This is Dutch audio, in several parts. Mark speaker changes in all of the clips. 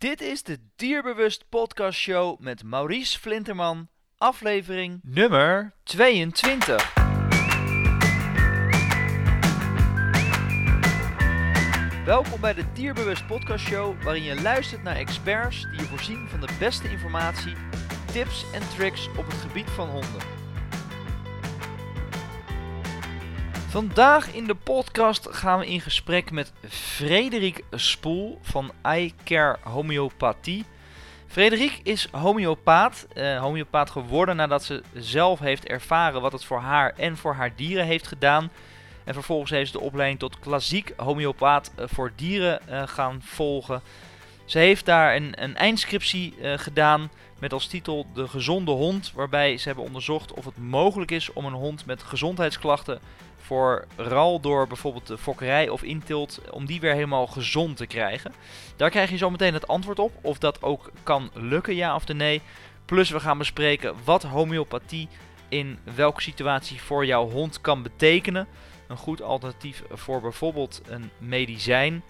Speaker 1: Dit is de Dierbewust Podcast Show met Maurice Flinterman, aflevering nummer 22. Welkom bij de Dierbewust Podcast Show, waarin je luistert naar experts die je voorzien van de beste informatie, tips en tricks op het gebied van honden. Vandaag in de podcast gaan we in gesprek met Frederik Spoel van iCare Homeopathie. Frederik is homeopaat, uh, homeopaat geworden nadat ze zelf heeft ervaren wat het voor haar en voor haar dieren heeft gedaan. En vervolgens heeft ze de opleiding tot klassiek homeopaat eh, voor dieren uh, gaan volgen. Ze heeft daar een, een eindscriptie gedaan met als titel De gezonde hond, waarbij ze hebben onderzocht of het mogelijk is om een hond met gezondheidsklachten vooral door bijvoorbeeld de fokkerij of intilt, om die weer helemaal gezond te krijgen. Daar krijg je zo meteen het antwoord op, of dat ook kan lukken, ja of nee. Plus we gaan bespreken wat homeopathie in welke situatie voor jouw hond kan betekenen. Een goed alternatief voor bijvoorbeeld een medicijn.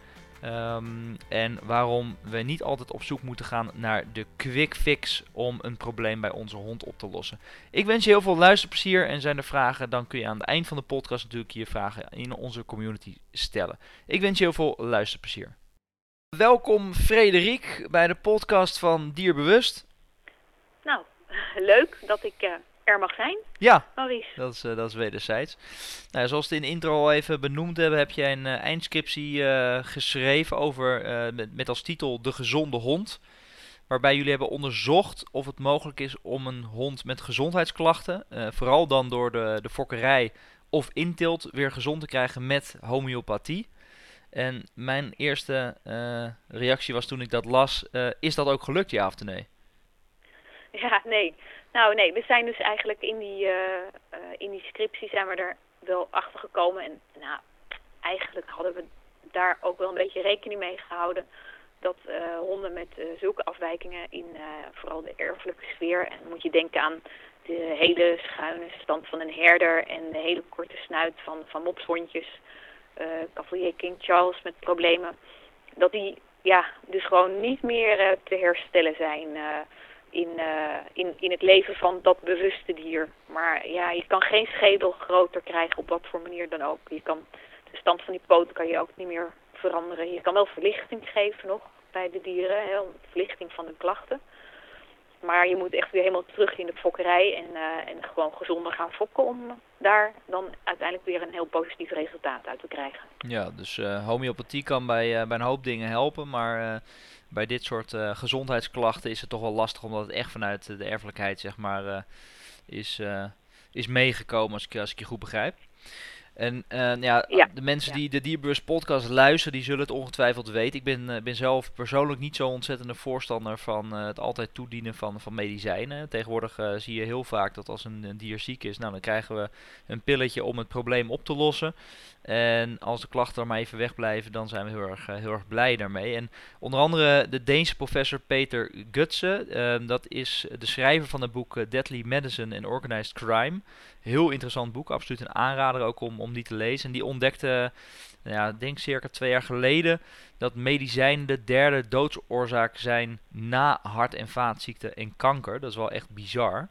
Speaker 1: Um, en waarom we niet altijd op zoek moeten gaan naar de quick fix om een probleem bij onze hond op te lossen. Ik wens je heel veel luisterplezier en zijn er vragen, dan kun je aan het eind van de podcast natuurlijk je vragen in onze community stellen. Ik wens je heel veel luisterplezier. Welkom Frederik bij de podcast van Dierbewust.
Speaker 2: Nou, leuk dat ik uh, er mag zijn.
Speaker 1: Ja, Dat, is, uh, dat is wederzijds. Nou, zoals we in de intro al even benoemd hebben, heb jij een uh, eindscriptie uh, geschreven over, met, met als titel De Gezonde Hond. Waarbij jullie hebben onderzocht of het mogelijk is om een hond met gezondheidsklachten, vooral dan door de, de fokkerij of intilt, weer gezond te krijgen met homeopathie. En mijn eerste reactie was toen ik dat las, is dat ook gelukt, ja of nee?
Speaker 2: Ja, nee. Nou nee, we zijn dus eigenlijk in die, uh, uh, in die scriptie zijn we er wel achter gekomen. En nou, eigenlijk hadden we daar ook wel een beetje rekening mee gehouden. Dat uh, honden met zulke afwijkingen in vooral de erfelijke sfeer. En dan moet je denken aan de hele schuine stand van een herder en de hele korte snuit van, van mopshondjes. Cavalier King Charles met problemen. Dat die ja, dus gewoon niet meer te herstellen zijn in, uh, in, in het leven van dat bewuste dier. Maar ja, je kan geen schedel groter krijgen op wat voor manier dan ook. Je kan, de stand van die poten kan je ook niet meer veranderen. Je kan wel verlichting geven nog bij de dieren, hè, verlichting van de klachten. Maar je moet echt weer helemaal terug in de fokkerij en, uh, en gewoon gezonder gaan fokken om daar dan uiteindelijk weer een heel positief resultaat uit te krijgen.
Speaker 1: Ja, dus uh, homeopathie kan bij, bij een hoop dingen helpen, maar bij dit soort uh, gezondheidsklachten is het toch wel lastig omdat het echt vanuit de erfelijkheid zeg maar uh, is, uh, is meegekomen als ik, als ik je goed begrijp. En ja, ja, de mensen die de Dierbewust podcast luisteren, die zullen het ongetwijfeld weten. Ik ben, ben zelf persoonlijk niet zo ontzettende voorstander van het altijd toedienen van, van medicijnen. Tegenwoordig zie je heel vaak dat als een, een, dier ziek is, nou dan krijgen we een pilletje om het probleem op te lossen. En als de klachten er maar even wegblijven, dan zijn we heel erg, heel erg blij daarmee. En onder andere de Deense professor Peter Gutse, dat is de schrijver van het boek Deadly Medicine and Organized Crime. Heel interessant boek, absoluut een aanrader ook om, om die te lezen. En die ontdekte, ja, denk circa twee jaar geleden, dat medicijnen de derde doodsoorzaak zijn na hart- en vaatziekten en kanker. Dat is wel echt bizar.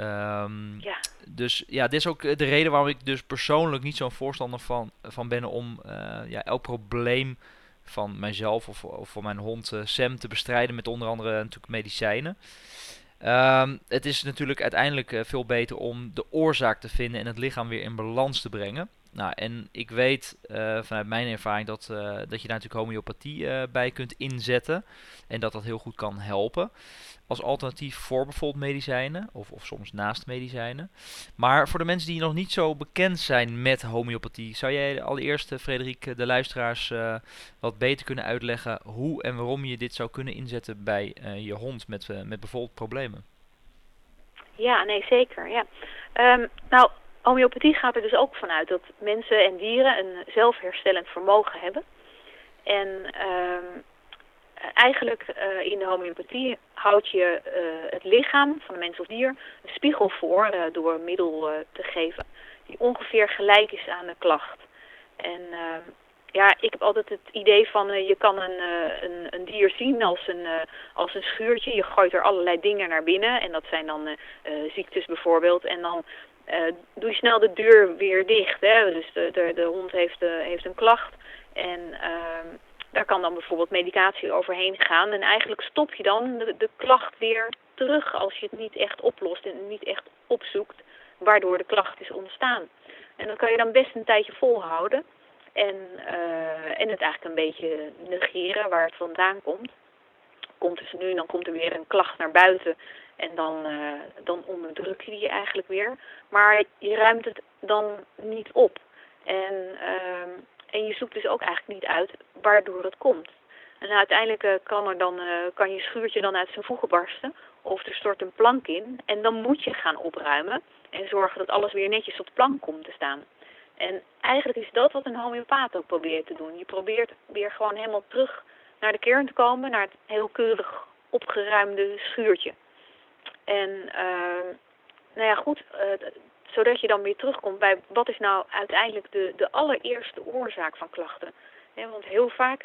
Speaker 1: Um, ja. Dus ja, dit is ook de reden waarom ik dus persoonlijk niet zo'n voorstander van, van ben om uh, ja, elk probleem van mijzelf of, of van mijn hond uh, Sam te bestrijden met onder andere natuurlijk medicijnen. Um, het is natuurlijk uiteindelijk uh, veel beter om de oorzaak te vinden en het lichaam weer in balans te brengen. Nou, en ik weet uh, vanuit mijn ervaring dat, uh, dat je daar natuurlijk homeopathie uh, bij kunt inzetten. En dat dat heel goed kan helpen. Als alternatief voor bijvoorbeeld medicijnen. Of, of soms naast medicijnen. Maar voor de mensen die nog niet zo bekend zijn met homeopathie. Zou jij allereerst, Frederik, de luisteraars wat beter kunnen uitleggen hoe en waarom je dit zou kunnen inzetten bij je hond met, met bijvoorbeeld problemen?
Speaker 2: Ja, nee, zeker. Ja. Um, nou, Homeopathie gaat er dus ook vanuit dat mensen en dieren een zelfherstellend vermogen hebben. En uh, eigenlijk uh, in de homeopathie houd je uh, het lichaam van de mens of dier een spiegel voor uh, door een middel te geven die ongeveer gelijk is aan de klacht. En ja, ik heb altijd het idee van je kan een, een, een, dier zien als een, als een schuurtje. Je gooit er allerlei dingen naar binnen en dat zijn dan ziektes bijvoorbeeld. En dan doe je snel de deur weer dicht. Hè? Dus de, de, de hond heeft, heeft een klacht en ehm, daar kan dan bijvoorbeeld medicatie overheen gaan. En eigenlijk stop je dan de, de klacht weer terug als je het niet echt oplost en niet echt opzoekt waardoor de klacht is ontstaan. En dat kan je dan best een tijdje volhouden. En, uh, en het eigenlijk een beetje negeren waar het vandaan komt. Komt dus nu, dan komt er weer een klacht naar buiten. En dan, uh, dan onderdruk je die eigenlijk weer. Maar je ruimt het dan niet op. En, uh, en je zoekt dus ook eigenlijk niet uit waardoor het komt. En uiteindelijk uh, kan, er dan, kan je schuurtje dan uit zijn voegen barsten. Of er stort een plank in. En dan moet je gaan opruimen. En zorgen dat alles weer netjes op plank komt te staan. En eigenlijk is dat wat een homeopaat ook probeert te doen. Je probeert weer gewoon helemaal terug naar de kern te komen, naar het heel keurig opgeruimde schuurtje. En uh, nou ja, goed, uh, zodat je dan weer terugkomt bij wat is nou uiteindelijk de, de allereerste oorzaak van klachten. want heel vaak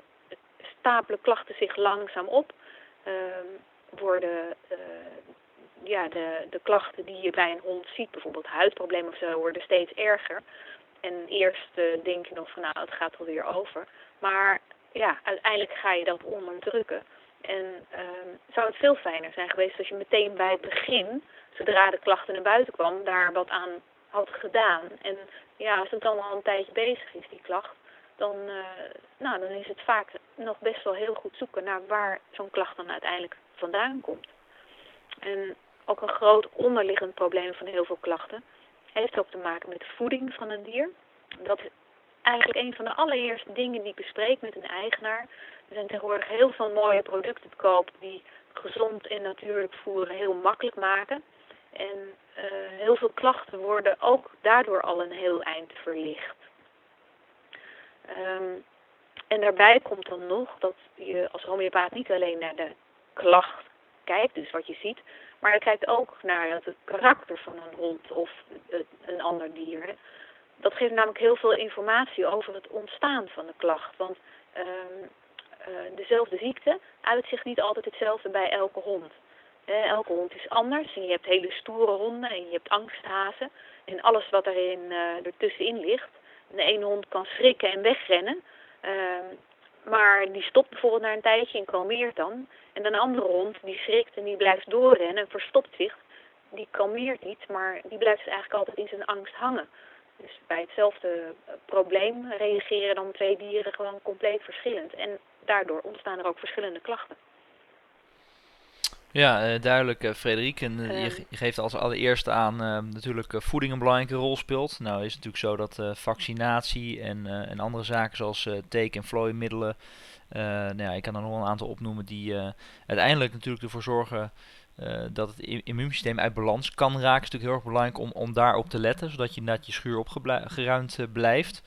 Speaker 2: stapelen klachten zich langzaam op, uh, worden uh, ja, de, de klachten die je bij een hond ziet, bijvoorbeeld huidproblemen of zo, worden steeds erger. En eerst uh, denk je nog van nou, het gaat alweer over. Maar ja, uiteindelijk ga je dat onderdrukken. En uh, zou het veel fijner zijn geweest als je meteen bij het begin, zodra de klachten naar buiten kwam, daar wat aan had gedaan. En ja, als het dan al een tijdje bezig is, die klacht, dan, uh, nou, dan is het vaak nog best wel heel goed zoeken naar waar zo'n klacht dan uiteindelijk vandaan komt. En ook een groot onderliggend probleem van heel veel klachten heeft ook te maken met de voeding van een dier. Dat eigenlijk een van de allereerste dingen die ik bespreek met een eigenaar. Er zijn tegenwoordig heel veel mooie producten te koop die gezond en natuurlijk voeren heel makkelijk maken. En uh, heel veel klachten worden ook daardoor al een heel eind verlicht. Um, en daarbij komt dan nog dat je als homeopaat niet alleen naar de klacht kijkt, dus wat je ziet, maar je kijkt ook naar het karakter van een hond of een ander dier. Dat geeft namelijk heel veel informatie over het ontstaan van de klacht. Want uh, dezelfde ziekte uit zich niet altijd hetzelfde bij elke hond. Elke hond is anders en je hebt hele stoere honden en je hebt angsthazen en alles wat erin uh, ertussenin ligt. De ene hond kan schrikken en wegrennen, ehm, maar die stopt bijvoorbeeld na een tijdje en kalmeert dan. En een andere hond die schrikt en die blijft doorrennen en verstopt zich. Die kalmeert niet, maar die blijft dus eigenlijk altijd in zijn angst hangen. Dus bij hetzelfde eh, probleem reageren dan twee dieren gewoon compleet verschillend. En daardoor ontstaan er ook verschillende klachten.
Speaker 1: Ja, uh, duidelijk, uh, Frederik. En uh, je, geeft als allereerste aan natuurlijk voeding een belangrijke rol speelt. Nou is het natuurlijk zo dat vaccinatie en, en andere zaken zoals teken- en vlooimiddelen uh, nou ja, ik kan er nog een aantal opnoemen die uh, uiteindelijk natuurlijk ervoor zorgen dat het immuunsysteem uit balans kan raken. Is natuurlijk heel erg belangrijk om, om daarop te letten, zodat je net je schuur opgeruimd blijft.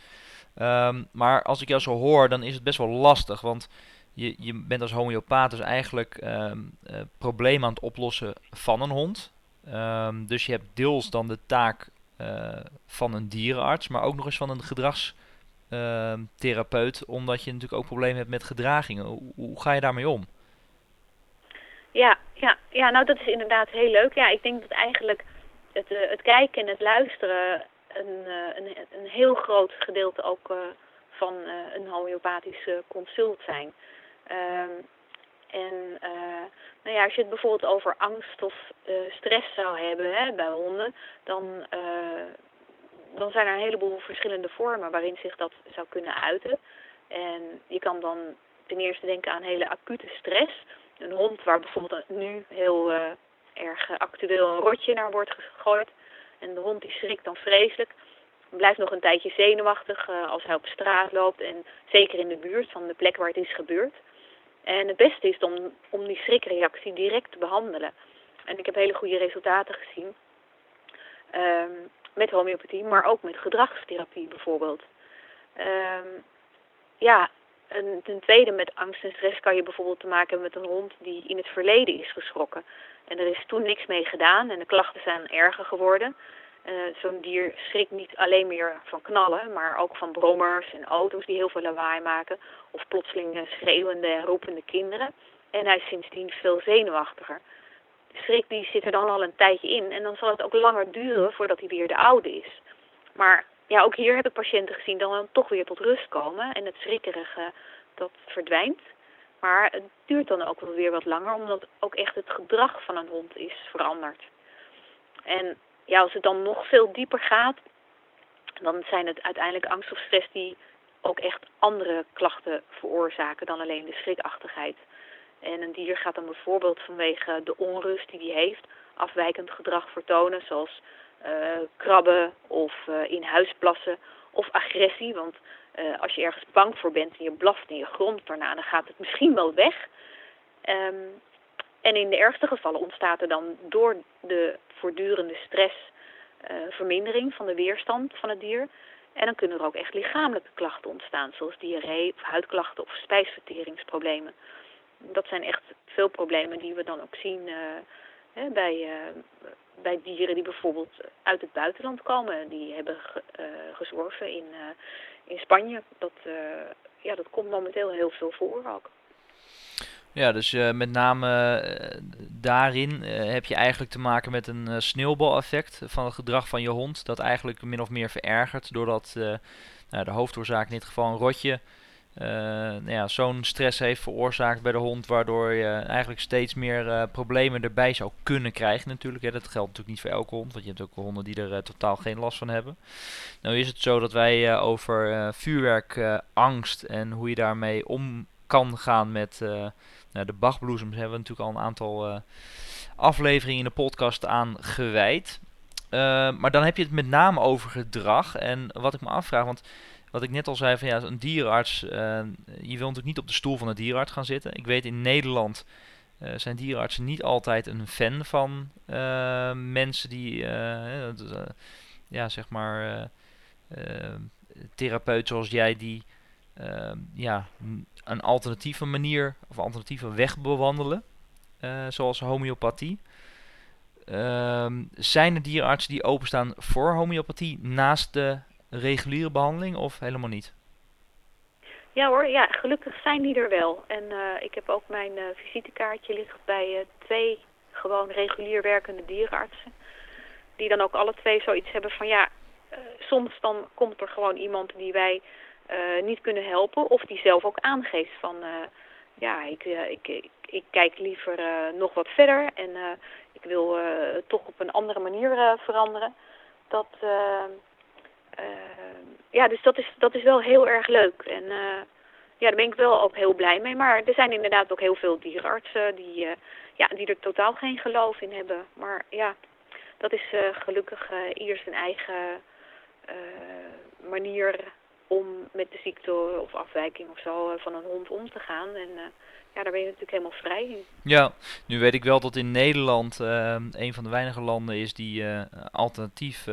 Speaker 1: Um, maar als ik jou zo hoor, dan is het best wel lastig, want je, je bent als homeopaat dus eigenlijk um, problemen aan het oplossen van een hond. Um, dus je hebt deels dan de taak van een dierenarts, maar ook nog eens van een gedrags uh, therapeut, omdat je natuurlijk ook problemen hebt met gedragingen. Hoe, ga je daarmee om?
Speaker 2: Ja, ja, ja, nou dat is inderdaad heel leuk. Ja, ik denk dat eigenlijk het, uh, het kijken en het luisteren een, uh, een, een heel groot gedeelte ook uh, van een homeopathisch consult zijn. Um, en nou ja, als je het bijvoorbeeld over angst of stress zou hebben hè, bij honden, dan dan zijn er een heleboel verschillende vormen waarin zich dat zou kunnen uiten. En je kan dan ten eerste denken aan hele acute stress. Een hond waar bijvoorbeeld nu heel uh, erg actueel een rotje naar wordt gegooid. En de hond die schrikt dan vreselijk. Blijft nog een tijdje zenuwachtig uh, als hij op straat loopt. En zeker in de buurt van de plek waar het is gebeurd. En het beste is om, om die schrikreactie direct te behandelen. En ik heb hele goede resultaten gezien. Um, met homeopathie, maar ook met gedragstherapie bijvoorbeeld. Um, ja, en ten tweede met angst en stress kan je bijvoorbeeld te maken hebben met een hond die in het verleden is geschrokken. En er is toen niks mee gedaan en de klachten zijn erger geworden. Zo'n dier schrikt niet alleen meer van knallen, maar ook van brommers en auto's die heel veel lawaai maken. Of plotseling schreeuwende en roepende kinderen. En hij is sindsdien veel zenuwachtiger. De schrik die zit er dan al een tijdje in en dan zal het ook langer duren voordat hij weer de oude is. Maar ja, ook hier heb ik patiënten gezien dan toch weer tot rust komen en het schrikkerige dat verdwijnt. Maar het duurt dan ook wel weer wat langer, omdat ook echt het gedrag van een hond is veranderd. En ja, als het dan nog veel dieper gaat, dan zijn het uiteindelijk angst of stress die ook echt andere klachten veroorzaken dan alleen de schrikachtigheid. En een dier gaat dan bijvoorbeeld vanwege de onrust die hij heeft afwijkend gedrag vertonen, zoals uh, krabben of uh, in huis plassen of agressie. Want uh, als je ergens bang voor bent en je blaft en je gromt daarna, dan gaat het misschien wel weg. Um, en in de ergste gevallen ontstaat er dan door de voortdurende stress vermindering van de weerstand van het dier. En dan kunnen er ook echt lichamelijke klachten ontstaan, zoals diarree of huidklachten of spijsverteringsproblemen dat zijn echt veel problemen die we dan ook zien hè, bij, bij dieren die bijvoorbeeld uit het buitenland komen. Die hebben uh, gezworven in, in Spanje. Dat, ja, dat komt momenteel heel veel voor ook.
Speaker 1: Ja, dus met name daarin heb je eigenlijk te maken met een sneeuwbaleffect van het gedrag van je hond. Dat eigenlijk min of meer verergert doordat nou, de hoofdoorzaak in dit geval een rotje nou ja, zo'n stress heeft veroorzaakt bij de hond, waardoor je eigenlijk steeds meer uh, problemen erbij zou kunnen krijgen natuurlijk. Dat geldt natuurlijk niet voor elke hond, want je hebt ook honden die er uh, totaal geen last van hebben. Nou is het zo dat wij over vuurwerkangst en hoe je daarmee om kan gaan met nou, de bachbloesems hebben we natuurlijk al een aantal afleveringen in de podcast aan gewijd. maar dan heb je het met name over gedrag en wat ik me afvraag, want wat ik net al zei, van ja, een dierenarts, uh, je wil natuurlijk niet op de stoel van een dierenarts gaan zitten. Ik weet in Nederland uh, zijn dierenartsen niet altijd een fan van uh, mensen die, ja, zeg maar, therapeut zoals jij, die ja, een alternatieve manier of alternatieve weg bewandelen, zoals homeopathie. Ehm, zijn er dierenartsen die openstaan voor homeopathie naast de reguliere behandeling of helemaal niet?
Speaker 2: Ja hoor, ja, gelukkig zijn die er wel. En uh, ik heb ook mijn uh, visitekaartje liggen bij uh, twee gewoon regulier werkende dierenartsen. Die dan ook alle twee zoiets hebben van ja, soms dan komt er gewoon iemand die wij niet kunnen helpen. Of die zelf ook aangeeft van ja, ik, ik, ik, ik, kijk liever nog wat verder en ik wil toch op een andere manier veranderen. Dat, ja, dus dat is, dat is wel heel erg leuk. En uh, ja, daar ben ik wel ook heel blij mee. Maar er zijn inderdaad ook heel veel dierenartsen die, uh, ja, die er totaal geen geloof in hebben. Maar ja, dat is gelukkig ieder zijn eigen manier om met de ziekte of afwijking of zo van een hond om te gaan. En ja, daar ben je natuurlijk helemaal vrij in.
Speaker 1: Ja, nu weet ik wel dat in Nederland een van de weinige landen is die alternatief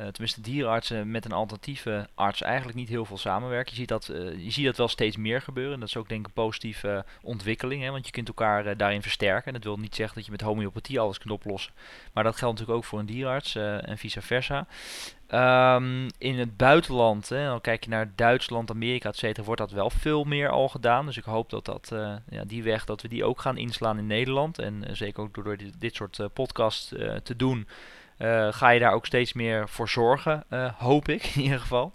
Speaker 1: uh, tenminste dierenartsen met een alternatieve arts eigenlijk niet heel veel samenwerken. Je ziet dat, uh, je ziet dat wel steeds meer gebeuren. Dat is ook denk ik een positieve ontwikkeling, hè, want je kunt elkaar uh, daarin versterken. En dat wil niet zeggen dat je met homeopathie alles kunt oplossen. Maar dat geldt natuurlijk ook voor een dierenarts en vice versa. Um, in het buitenland, hè, dan kijk je naar Duitsland, Amerika, etc., wordt dat wel veel meer al gedaan. Dus ik hoop dat, dat ja, die weg, dat we die ook gaan inslaan in Nederland. En zeker ook door dit, dit soort podcasts te doen uh, ga je daar ook steeds meer voor zorgen, uh, hoop ik in ieder geval.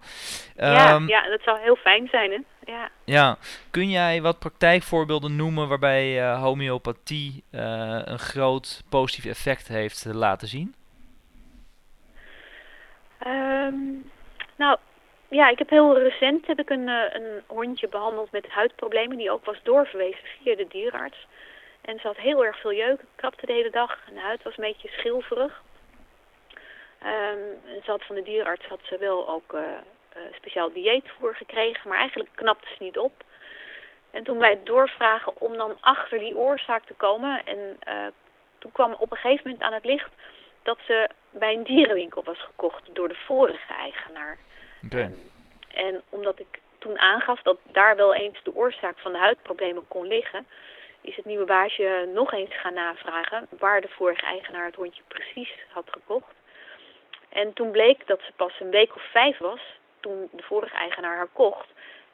Speaker 2: Ja, um, ja, dat zou heel fijn zijn, hè? Ja.
Speaker 1: ja. Kun jij wat praktijkvoorbeelden noemen waarbij uh, homeopathie een groot positief effect heeft laten zien?
Speaker 2: Um, nou, ja, ik heb heel recent heb ik een, een hondje behandeld met huidproblemen die ook was doorverwezen via de dierenarts. En ze had heel erg veel jeuk, krapte de hele dag en de huid was een beetje schilferig. Um, ze had van de dierenarts had ze wel ook uh, uh, speciaal dieetvoer gekregen, maar eigenlijk knapte ze niet op. En toen wij het doorvragen om dan achter die oorzaak te komen, en uh, toen kwam op een gegeven moment aan het licht dat ze bij een dierenwinkel was gekocht door de vorige eigenaar.
Speaker 1: Okay. Um,
Speaker 2: en omdat ik toen aangaf dat daar wel eens de oorzaak van de huidproblemen kon liggen, is het nieuwe baasje nog eens gaan navragen waar de vorige eigenaar het hondje precies had gekocht. En toen bleek dat ze pas een week of vijf was toen de vorige eigenaar haar kocht.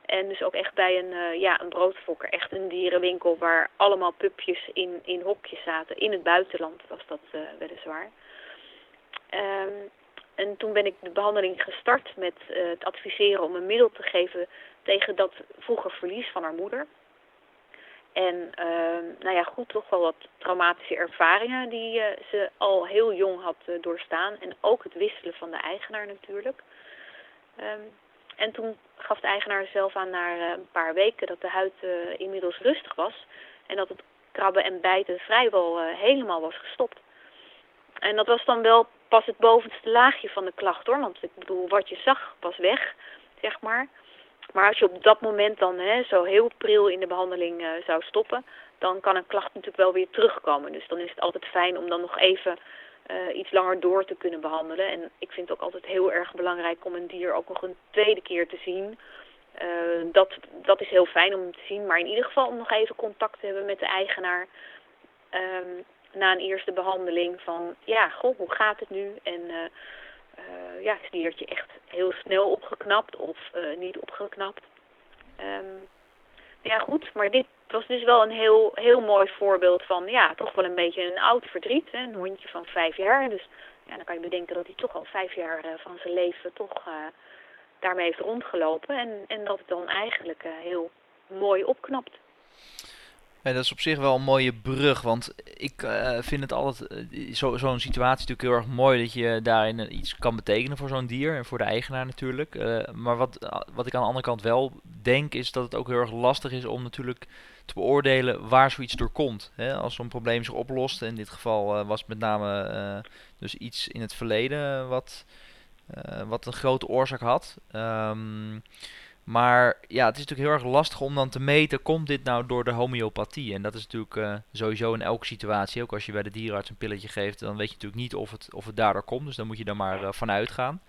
Speaker 2: En dus ook echt bij een, uh, ja, een broodfokker, echt een dierenwinkel waar allemaal pupjes in, in hokjes zaten. In het buitenland was dat uh, weliswaar. Um, en toen ben ik de behandeling gestart met uh, het adviseren om een middel te geven tegen dat vroeger verlies van haar moeder. En uh, nou ja, goed, toch wel wat traumatische ervaringen die uh, ze al heel jong had uh, doorstaan. En ook het wisselen van de eigenaar natuurlijk. Um, en toen gaf de eigenaar zelf aan na een paar weken dat de huid inmiddels rustig was. En dat het krabben en bijten vrijwel helemaal was gestopt. En dat was dan wel pas het bovenste laagje van de klacht hoor. Want ik bedoel, wat je zag was weg, zeg maar. Maar als je op dat moment dan hè, zo heel pril in de behandeling uh, zou stoppen, dan kan een klacht natuurlijk wel weer terugkomen. Dus dan is het altijd fijn om dan nog even uh, iets langer door te kunnen behandelen. En ik vind het ook altijd heel erg belangrijk om een dier ook nog een tweede keer te zien. Uh, dat, dat is heel fijn om te zien, maar in ieder geval om nog even contact te hebben met de eigenaar. Um, na een eerste behandeling van, ja, goh, hoe gaat het nu? En uh, ja, is diertje echt heel snel opgeknapt of uh, niet opgeknapt? Um, ja, goed, maar dit was dus wel een heel, heel mooi voorbeeld van, ja, toch wel een beetje een oud verdriet. Hè? Een hondje van vijf jaar. Dus ja, dan kan je bedenken dat hij toch al vijf jaar uh, van zijn leven toch daarmee heeft rondgelopen. En, en dat het dan eigenlijk heel mooi opknapt.
Speaker 1: Ja, dat is op zich wel een mooie brug, want ik uh, vind het altijd, zo'n zo situatie natuurlijk heel erg mooi dat je daarin iets kan betekenen voor zo'n dier en voor de eigenaar natuurlijk. Maar wat, wat ik aan de andere kant wel denk is dat het ook heel erg lastig is om natuurlijk te beoordelen waar zoiets door komt. Hè? Als zo'n probleem zich oplost, in dit geval was het met name dus iets in het verleden wat, wat een grote oorzaak had. Um, maar ja, het is natuurlijk heel erg lastig om dan te meten, komt dit nou door de homeopathie? En dat is natuurlijk uh, sowieso in elke situatie. Ook als je bij de dierenarts een pilletje geeft, dan weet je natuurlijk niet of het, of het daardoor komt. Dus dan moet je er maar uh, van uitgaan.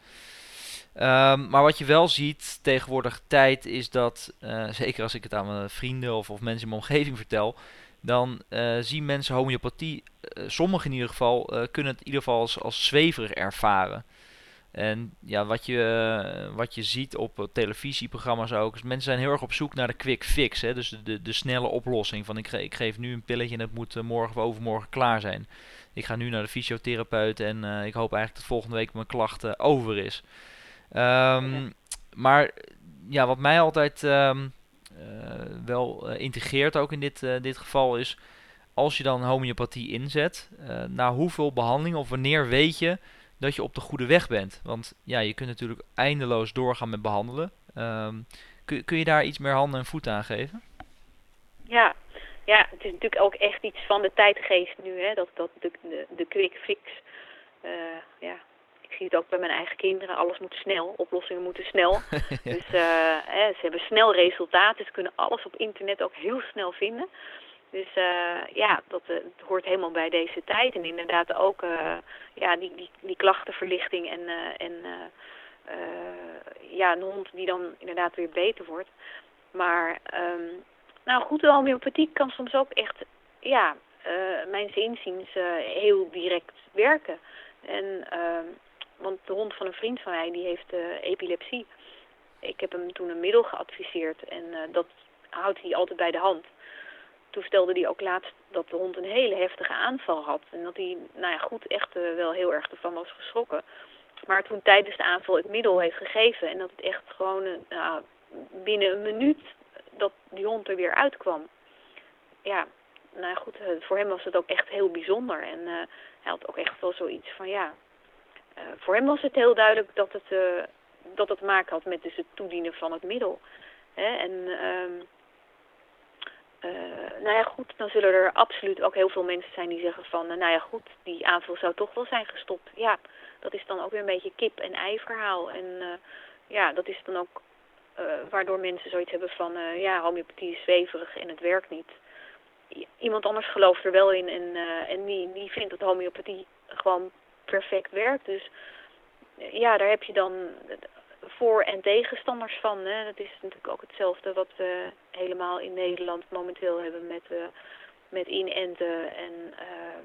Speaker 1: Um, maar wat je wel ziet tegenwoordig tijd is dat, uh, zeker als ik het aan mijn vrienden of, of mensen in mijn omgeving vertel, dan zien mensen homeopathie, sommigen in ieder geval, kunnen het in ieder geval als, als zweverig ervaren. En ja, wat je, uh, wat je ziet op televisieprogramma's ook, is mensen zijn heel erg op zoek naar de quick fix. Hè? Dus de, de, de snelle oplossing van ik, ge ik geef nu een pilletje en het moet uh, morgen of overmorgen klaar zijn. Ik ga nu naar de fysiotherapeut en ik hoop eigenlijk dat volgende week mijn klachten over is. Um, ja. Maar ja, wat mij altijd um, wel integreert ook in dit, dit geval is, als je dan homeopathie inzet, na hoeveel behandelingen of wanneer weet je dat je op de goede weg bent. Want ja, je kunt natuurlijk eindeloos doorgaan met behandelen. Um, kun, kun je daar iets meer handen en voeten aan geven?
Speaker 2: Ja, ja, het is natuurlijk ook echt iets van de tijdgeest nu, hè, dat, dat de, de, de quick fix. Uh, ja, ik zie het ook bij mijn eigen kinderen, alles moet snel, oplossingen moeten snel. dus uh, hè, ze hebben snel resultaten, ze kunnen alles op internet ook heel snel vinden. Dus uh, ja, dat, uh, hoort helemaal bij deze tijd. En inderdaad ook uh, ja, die, die, die klachtenverlichting en, en ja, een hond die dan inderdaad weer beter wordt. Maar um, nou goed, de homeopathie kan soms ook echt, ja, mijn inziens heel direct werken. En, want de hond van een vriend van mij, die heeft epilepsie. Ik heb hem toen een middel geadviseerd en dat houdt hij altijd bij de hand toen stelde hij ook laatst dat de hond een hele heftige aanval had. En dat hij, nou ja, goed, echt uh, wel heel erg ervan was geschrokken. Maar toen tijdens de aanval het middel heeft gegeven en dat het echt gewoon uh, binnen een minuut dat die hond er weer uitkwam. Ja, nou ja, goed, uh, voor hem was het ook echt heel bijzonder. En hij had ook echt wel zoiets van, ja, voor hem was het heel duidelijk dat het, dat het te maken had met dus het toedienen van het middel. Hè? En... Uh, nou ja, goed, dan zullen er absoluut ook heel veel mensen zijn die zeggen van, uh, nou ja, goed, die aanval zou toch wel zijn gestopt. Ja, dat is dan ook weer een beetje kip en ei verhaal. En uh, ja, dat is dan ook waardoor mensen zoiets hebben van, ja, homeopathie is zweverig en het werkt niet. Iemand anders gelooft er wel in en, en die vindt dat homeopathie gewoon perfect werkt. Dus ja, daar heb je dan voor- en tegenstanders van. Hè. Dat is natuurlijk ook hetzelfde wat we helemaal in Nederland momenteel hebben met, uh, met inenten en uh,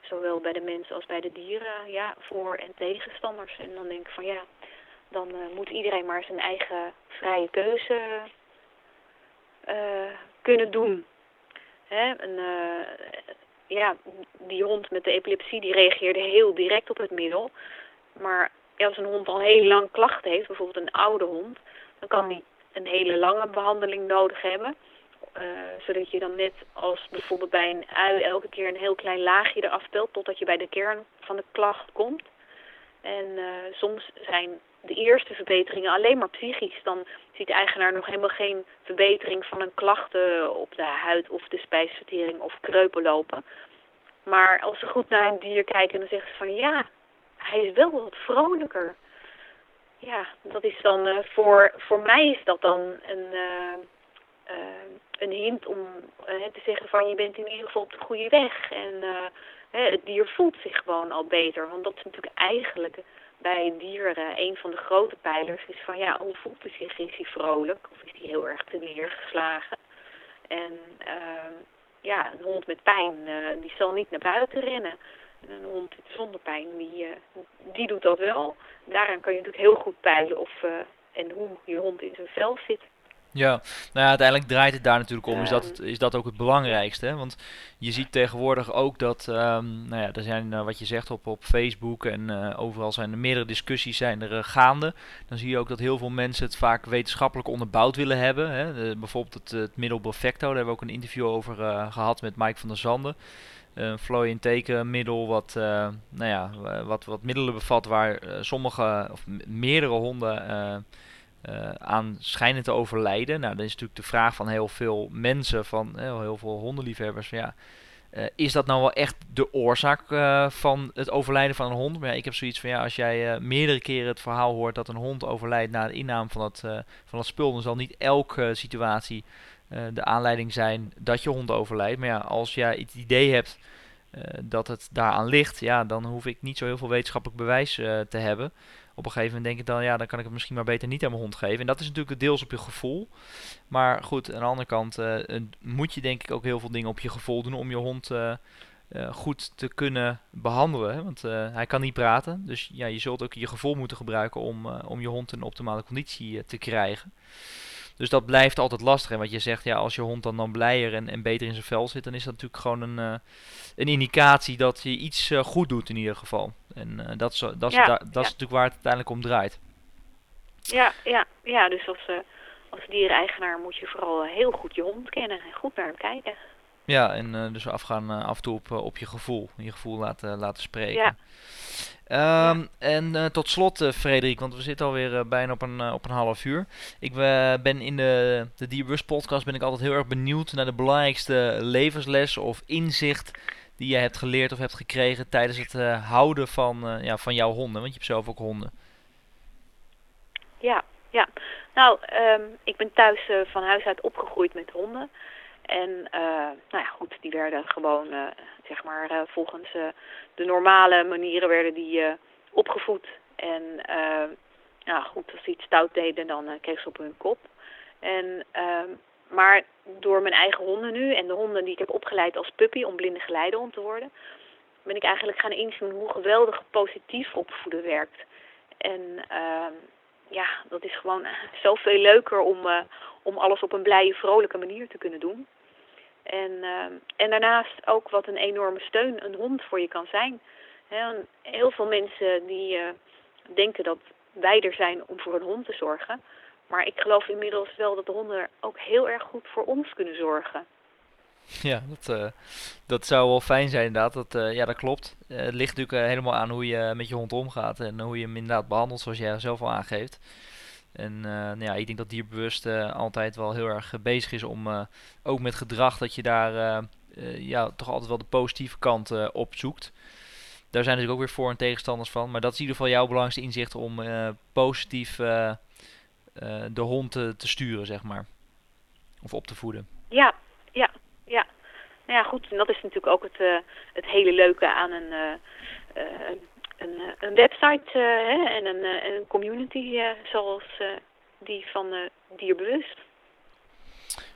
Speaker 2: zowel bij de mensen als bij de dieren, ja, voor- en tegenstanders. En dan denk ik van ja, dan moet iedereen maar zijn eigen vrije keuze kunnen doen. Hè? Ja, die hond met de epilepsie die reageerde heel direct op het middel. Maar als een hond al heel lang klachten heeft, bijvoorbeeld een oude hond, dan kan die een hele lange behandeling nodig hebben. Uh, zodat je dan net als bijvoorbeeld bij een ui elke keer een heel klein laagje eraf pelt totdat je bij de kern van de klacht komt. En uh, soms zijn de eerste verbeteringen alleen maar psychisch. Dan ziet de eigenaar nog helemaal geen verbetering van een klachten op de huid of de spijsvertering of kreupen lopen. Maar als ze goed naar een dier kijken, dan zeggen ze van ja, hij is wel wat vrolijker. Ja, dat is dan uh, voor, voor mij is dat dan een, uh, een hint om te zeggen van je bent in ieder geval op de goede weg. En het dier voelt zich gewoon al beter. Want dat is natuurlijk eigenlijk bij dieren een van de grote pijlers. Is van ja, hoe voelt hij zich? Is hij vrolijk of is hij heel erg te neergeslagen? En ja, een hond met pijn, die zal niet naar buiten rennen. En een hond zonder pijn, die, uh, die doet dat wel. Daaraan kan je natuurlijk heel goed peilen of uh, en hoe je hond in zijn vel zit.
Speaker 1: Ja, nou ja, uiteindelijk draait het daar natuurlijk om. Is dat, is dat ook het belangrijkste? Hè? Want je ziet tegenwoordig ook dat, um, nou ja, er zijn uh, wat je zegt op, op Facebook en uh, overal zijn er meerdere discussies zijn er uh, gaande. Dan zie je ook dat heel veel mensen het vaak wetenschappelijk onderbouwd willen hebben. Hè? De, bijvoorbeeld het, het middel Bovecto, daar hebben we ook een interview over gehad met Mike van der Zanden een flow in tekenmiddel wat, uh, nou ja, wat, wat middelen bevat waar uh, sommige of meerdere honden uh, aan schijnen te overlijden. Nou, dan is natuurlijk de vraag van heel veel mensen, van heel veel hondenliefhebbers, ja, is dat nou wel echt de oorzaak van het overlijden van een hond? Maar ja, ik heb zoiets van ja, als jij meerdere keren het verhaal hoort dat een hond overlijdt na de inname van dat, van dat spul, dan zal niet elke situatie de aanleiding zijn dat je hond overlijdt. Maar ja, als jij het idee hebt uh, dat het daaraan ligt, ja, dan hoef ik niet zo heel veel wetenschappelijk bewijs uh, te hebben. Op een gegeven moment denk ik dan, ja, dan kan ik het misschien maar beter niet aan mijn hond geven. En dat is natuurlijk deels op je gevoel. Maar goed, aan de andere kant moet je denk ik ook heel veel dingen op je gevoel doen om je hond goed te kunnen behandelen. Hè? Want hij kan niet praten. Dus ja, je zult ook je gevoel moeten gebruiken om, om je hond in een optimale conditie te krijgen. Dus dat blijft altijd lastig. En wat je zegt, ja, als je hond dan, dan blijer en, en beter in zijn vel zit, dan is dat natuurlijk gewoon een, uh, een indicatie dat je iets uh, goed doet in ieder geval. En uh, dat, is, dat, ja, da, dat ja. is natuurlijk waar het uiteindelijk om draait.
Speaker 2: Ja, ja, ja dus als, als diereigenaar moet je vooral heel goed je hond kennen en goed naar hem kijken.
Speaker 1: Ja, en uh, dus afgaan uh, af en toe op, uh, op je gevoel. Je gevoel laten, laten spreken. Ja. Um, ja. En tot slot, Frederik, want we zitten alweer bijna op een, op een half uur. Ik ben in de, de Dierbus podcast ben ik altijd heel erg benieuwd naar de belangrijkste levensles of inzicht die je hebt geleerd of hebt gekregen tijdens het houden van, ja, van jouw honden. Want je hebt zelf ook honden.
Speaker 2: Ja, ja. Nou, um, ik ben thuis van huis uit opgegroeid met honden. En uh, nou ja, goed, die werden gewoon, uh, zeg maar, uh, volgens de normale manieren werden die opgevoed. En nou goed, als ze iets stout deden, dan kreeg ze op hun kop. En, maar door mijn eigen honden nu en de honden die ik heb opgeleid als puppy om blinde geleidehond te worden, ben ik eigenlijk gaan inzien hoe geweldig positief opvoeden werkt. En ja, dat is gewoon zoveel leuker om, uh, om alles op een blije, vrolijke manier te kunnen doen. En, uh, en daarnaast ook wat een enorme steun een hond voor je kan zijn. He, heel veel mensen die uh, denken dat wij er zijn om voor een hond te zorgen. Maar ik geloof inmiddels wel dat de honden ook heel erg goed voor ons kunnen zorgen.
Speaker 1: Ja, dat, uh, dat zou wel fijn zijn inderdaad. Dat, uh, ja, dat klopt. Het ligt natuurlijk helemaal aan hoe je met je hond omgaat en hoe je hem inderdaad behandelt, zoals jij zelf al aangeeft. En nou ja, ik denk dat dierbewust altijd wel heel erg bezig is om ook met gedrag dat je daar ja, toch altijd wel de positieve kant op zoekt. Daar zijn natuurlijk ook weer voor- en tegenstanders van. Maar dat is in ieder geval jouw belangrijkste inzicht om positief de hond te, sturen, zeg maar. Of op te voeden.
Speaker 2: Ja, ja, ja. Nou ja, goed. En dat is natuurlijk ook het, uh, het hele leuke aan een, uh, uh, een, een website hè, en een, een community zoals die van Dierbewust.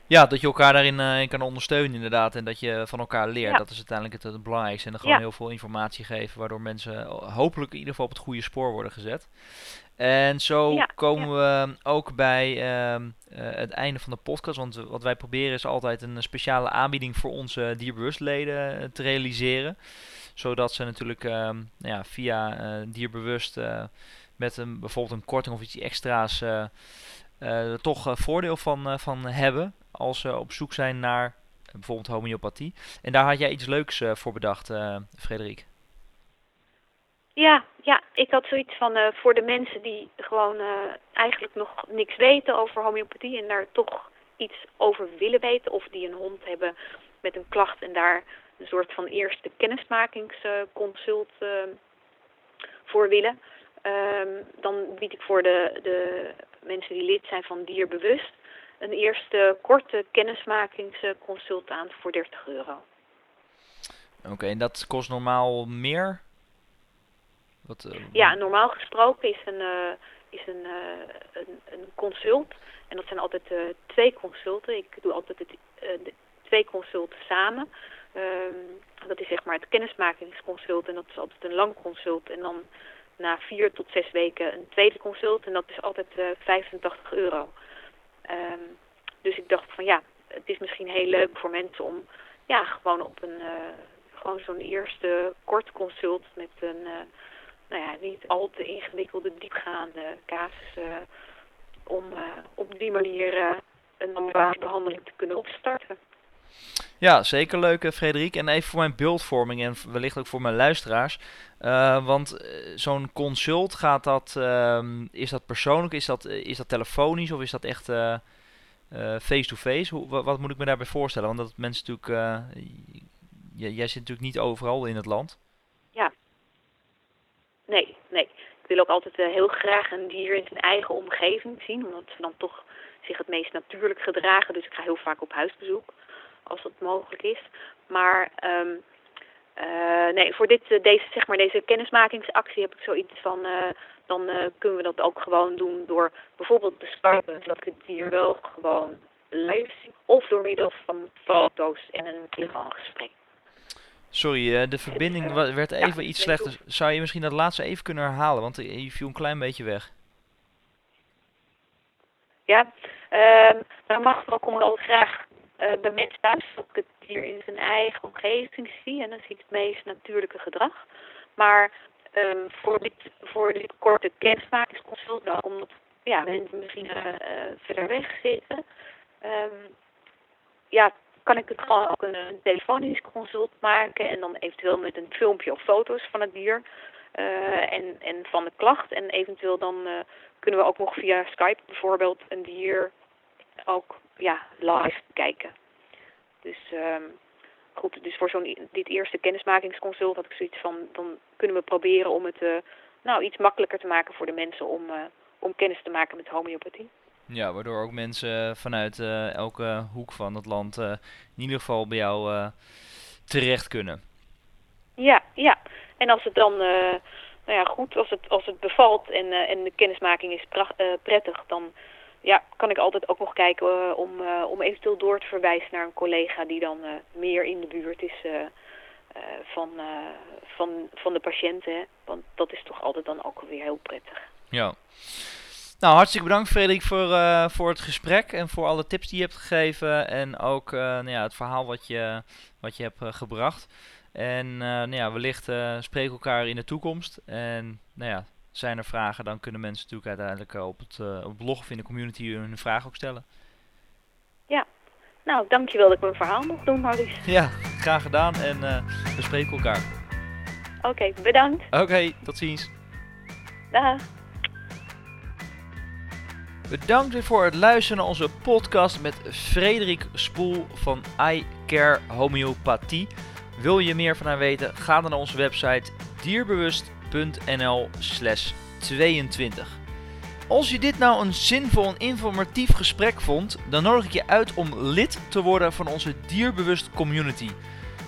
Speaker 1: Ja, dat je elkaar daarin uh, kan ondersteunen inderdaad. En dat je van elkaar leert. Dat is uiteindelijk het, het belangrijkste. En dan gewoon heel veel informatie geven. Waardoor mensen hopelijk in ieder geval op het goede spoor worden gezet. En zo komen we ook bij uh, het einde van de podcast. Want wat wij proberen is altijd een speciale aanbieding voor onze dierbewustleden te realiseren. Zodat ze natuurlijk ehm, nou ja, via dierbewust met een, bijvoorbeeld een korting of iets extra's er toch voordeel van, van hebben als ze op zoek zijn naar bijvoorbeeld homeopathie. En daar had jij iets leuks voor bedacht, Frederik.
Speaker 2: Ja, ja, ik had zoiets van voor de mensen die gewoon eigenlijk nog niks weten over homeopathie en daar toch iets over willen weten of die een hond hebben met een klacht en daar een soort van eerste kennismakingsconsult uh, voor willen. Um, dan bied ik voor de, de mensen die lid zijn van Dierbewust een eerste korte kennismakingsconsult aan voor 30 euro.
Speaker 1: Oké, en dat kost normaal meer?
Speaker 2: Wat, uh, ja, normaal gesproken is een, uh, is een, uh, een, een, consult. En dat zijn altijd twee consulten. Ik doe altijd het, de twee consulten samen. Um, dat is zeg maar het kennismakingsconsult en dat is altijd een lang consult. En dan na vier tot zes weken een tweede consult en dat is altijd 85 euro. Um, dus ik dacht van ja, het is misschien heel leuk voor mensen om ja, gewoon op een gewoon zo'n eerste kort consult met een nou ja, niet al te ingewikkelde, diepgaande casussen om op die manier een normale behandeling te kunnen opstarten.
Speaker 1: Ja, zeker leuk Frederik. En even voor mijn beeldvorming en wellicht ook voor mijn luisteraars. Uh, want zo'n consult, gaat dat, ehm, is dat persoonlijk, is dat, is dat telefonisch of is dat echt face-to-face? -face? Wat, moet ik me daarbij voorstellen? Want dat mensen natuurlijk, jij zit natuurlijk niet overal in het land.
Speaker 2: Nee, nee. Ik wil ook altijd heel graag een dier in zijn eigen omgeving zien, omdat ze dan toch zich het meest natuurlijk gedragen. Dus ik ga heel vaak op huisbezoek, als dat mogelijk is. Maar um, uh, nee, voor dit, uh, deze, zeg maar, deze kennismakingsactie heb ik zoiets van, uh, dan kunnen we dat ook gewoon doen door bijvoorbeeld te skypen, dat ik het dier wel gewoon live zie. Of door middel van foto's en een telefoongesprek.
Speaker 1: Sorry, de verbinding werd even iets slechter. Zou je misschien dat laatste even kunnen herhalen? Want je viel een klein beetje weg.
Speaker 2: Ja, uh, dan mag ik ook graag uh, bij mensen thuis dat ik het hier in zijn eigen omgeving zie. En dan zie ik het meest natuurlijke gedrag. Maar um, voor, dit, voor dit korte kennismakingsconsult, nou, omdat ja, mensen misschien uh, verder weg zitten, um, ja, kan ik het gewoon ook een, telefonisch consult maken en dan eventueel met een filmpje of foto's van het dier en, en van de klacht. En eventueel dan kunnen we ook nog via Skype bijvoorbeeld een dier ook ja, live kijken. Dus um, goed, dus voor zo'n dit eerste kennismakingsconsult had ik zoiets van, dan kunnen we proberen om het uh, nou iets makkelijker te maken voor de mensen om, om kennis te maken met homeopathie.
Speaker 1: Ja, waardoor ook mensen vanuit uh, elke hoek van het land uh, in ieder geval bij jou uh, terecht kunnen.
Speaker 2: Ja, ja. En als het dan, nou ja, goed, als het, als het bevalt en, en de kennismaking is prettig, dan ja, kan ik altijd ook nog kijken om, om eventueel door te verwijzen naar een collega die dan meer in de buurt is van, van, van de patiënten. Want dat is toch altijd dan ook weer heel prettig.
Speaker 1: Ja. Nou, hartstikke bedankt Frederik voor, voor het gesprek en voor alle tips die je hebt gegeven. En ook nou ja, het verhaal wat je, wat je hebt gebracht. En nou ja, wellicht spreken elkaar in de toekomst. En nou ja, zijn er vragen, dan kunnen mensen natuurlijk uiteindelijk op het, op het blog of in de community hun vraag ook stellen.
Speaker 2: Ja, nou dankjewel dat ik mijn verhaal nog doen, Maurice.
Speaker 1: Ja, graag gedaan en we spreken elkaar.
Speaker 2: Oké, bedankt.
Speaker 1: Oké, tot ziens.
Speaker 2: Dag.
Speaker 1: Bedankt weer voor het luisteren naar onze podcast met Frederik Spoel van I Care Homeopathie. Wil je meer van haar weten? Ga dan naar onze website dierbewust.nl slash 22. Als je dit nou een zinvol en informatief gesprek vond, dan nodig ik je uit om lid te worden van onze Dierbewust community.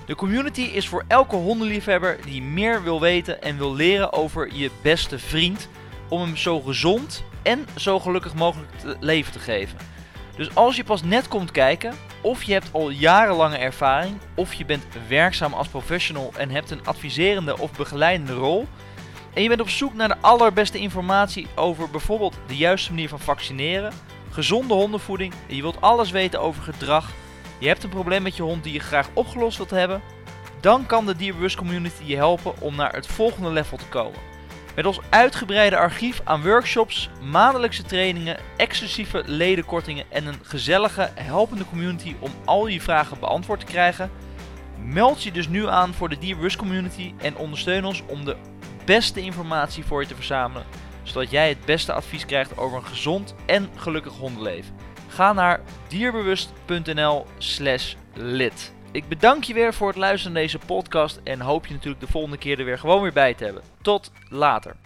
Speaker 1: De community is voor elke hondenliefhebber die meer wil weten en wil leren over je beste vriend, om hem zo gezond en zo gelukkig mogelijk leven te geven. Dus als je pas net komt kijken, of je hebt al jarenlange ervaring, of je bent werkzaam als professional en hebt een adviserende of begeleidende rol, en je bent op zoek naar de allerbeste informatie over bijvoorbeeld de juiste manier van vaccineren, gezonde hondenvoeding, en je wilt alles weten over gedrag, je hebt een probleem met je hond die je graag opgelost wilt hebben, dan kan de Dierbewust Community je helpen om naar het volgende level te komen. Met ons uitgebreide archief aan workshops, maandelijkse trainingen, exclusieve ledenkortingen en een gezellige, helpende community om al je vragen beantwoord te krijgen. Meld je dus nu aan voor de Dierbewust Community en ondersteun ons om de beste informatie voor je te verzamelen, zodat jij het beste advies krijgt over een gezond en gelukkig hondenleven. Ga naar dierbewust.nl/slash lid. Ik bedank je weer voor het luisteren naar deze podcast en hoop je natuurlijk de volgende keer er weer gewoon weer bij te hebben. Tot later.